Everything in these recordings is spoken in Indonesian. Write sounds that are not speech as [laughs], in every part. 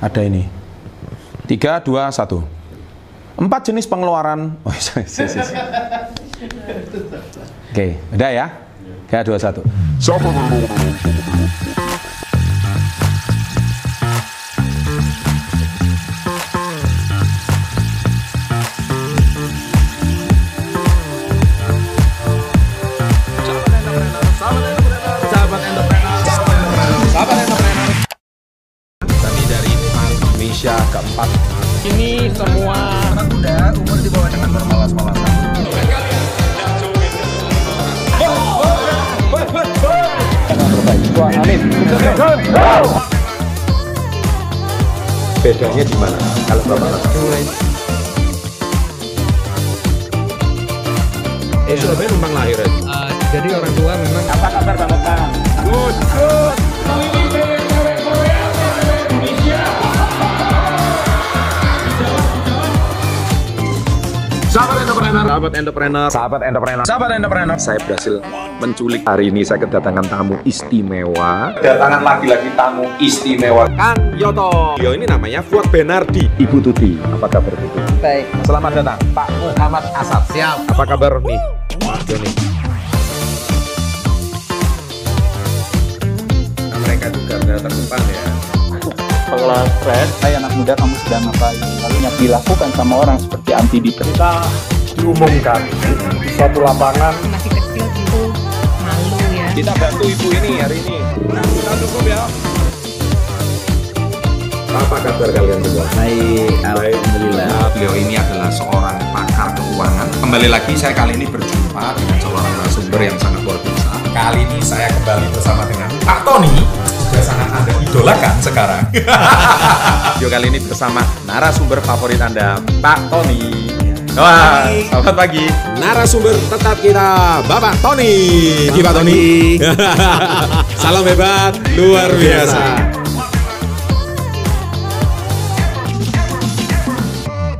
Ada ini. Tiga, dua, satu. Empat jenis pengeluaran. Oh, yes, yes, yes. Oke, udah ya? Tiga, dua, satu. Indonesia keempat. Ini semua Bedanya di mana? Kalau Bapak Eh, Surabaya numpang lahir ya? jadi orang tua memang Apa kabar Bang Otang? sahabat entrepreneur sahabat entrepreneur Sahabat entrepreneur. Sahabat entrepreneur. saya berhasil menculik. Hari ini saya kedatangan tamu istimewa. Kedatangan lagi-lagi tamu istimewa. Kang Yoto yo ini namanya Fuad Benardi Ibu Tuti, apa kabar Ibu Tuti? Selamat datang Pak Muhammad Asad. Siap. apa kabar nih Joni Nah, mereka juga terdepan ya. Kalau stres, hai anak muda kamu sedang ngapain? Lalu yang dilakukan sama orang seperti anti Kita diumumkan di suatu lapangan masih kecil tentu malu ya. Kita bantu ibu ini hari ini. Kita dukung ya. apa kabar kalian semua? Baik, Alhamdulillah. Beliau ini adalah seorang pakar keuangan. Kembali lagi saya kali ini berjumpa dengan seorang narasumber yang sangat luar biasa. Kali ini saya kembali bersama dengan Pak Tony. Sudah sangat Anda idolakan sekarang. [laughs] Video kali ini bersama narasumber favorit Anda, Pak Tony. Wah, selamat pagi. narasumber tetap kita Bapak Tony. Gimana Tony? [laughs] salam hebat luar biasa.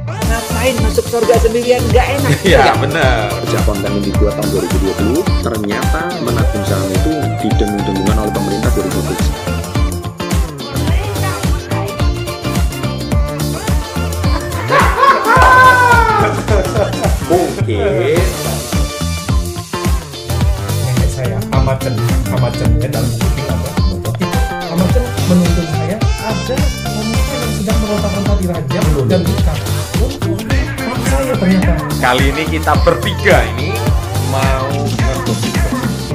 Ngapain masuk surga sendirian? Nggak enak. Iya, benar. Sejak konten ini dibuat tahun 2020, ternyata Mungkin nenek saya Amaten, Amaten ya dalam buku ini ada. Amaten menuntun saya ada wanita yang sedang meronta-ronta di raja dan ikan. Untuk saya ternyata. Kali ini kita bertiga ini mau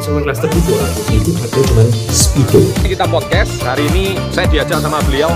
kelas terbuka. Itu ada cuma speedo kita podcast. Hari ini saya diajak sama beliau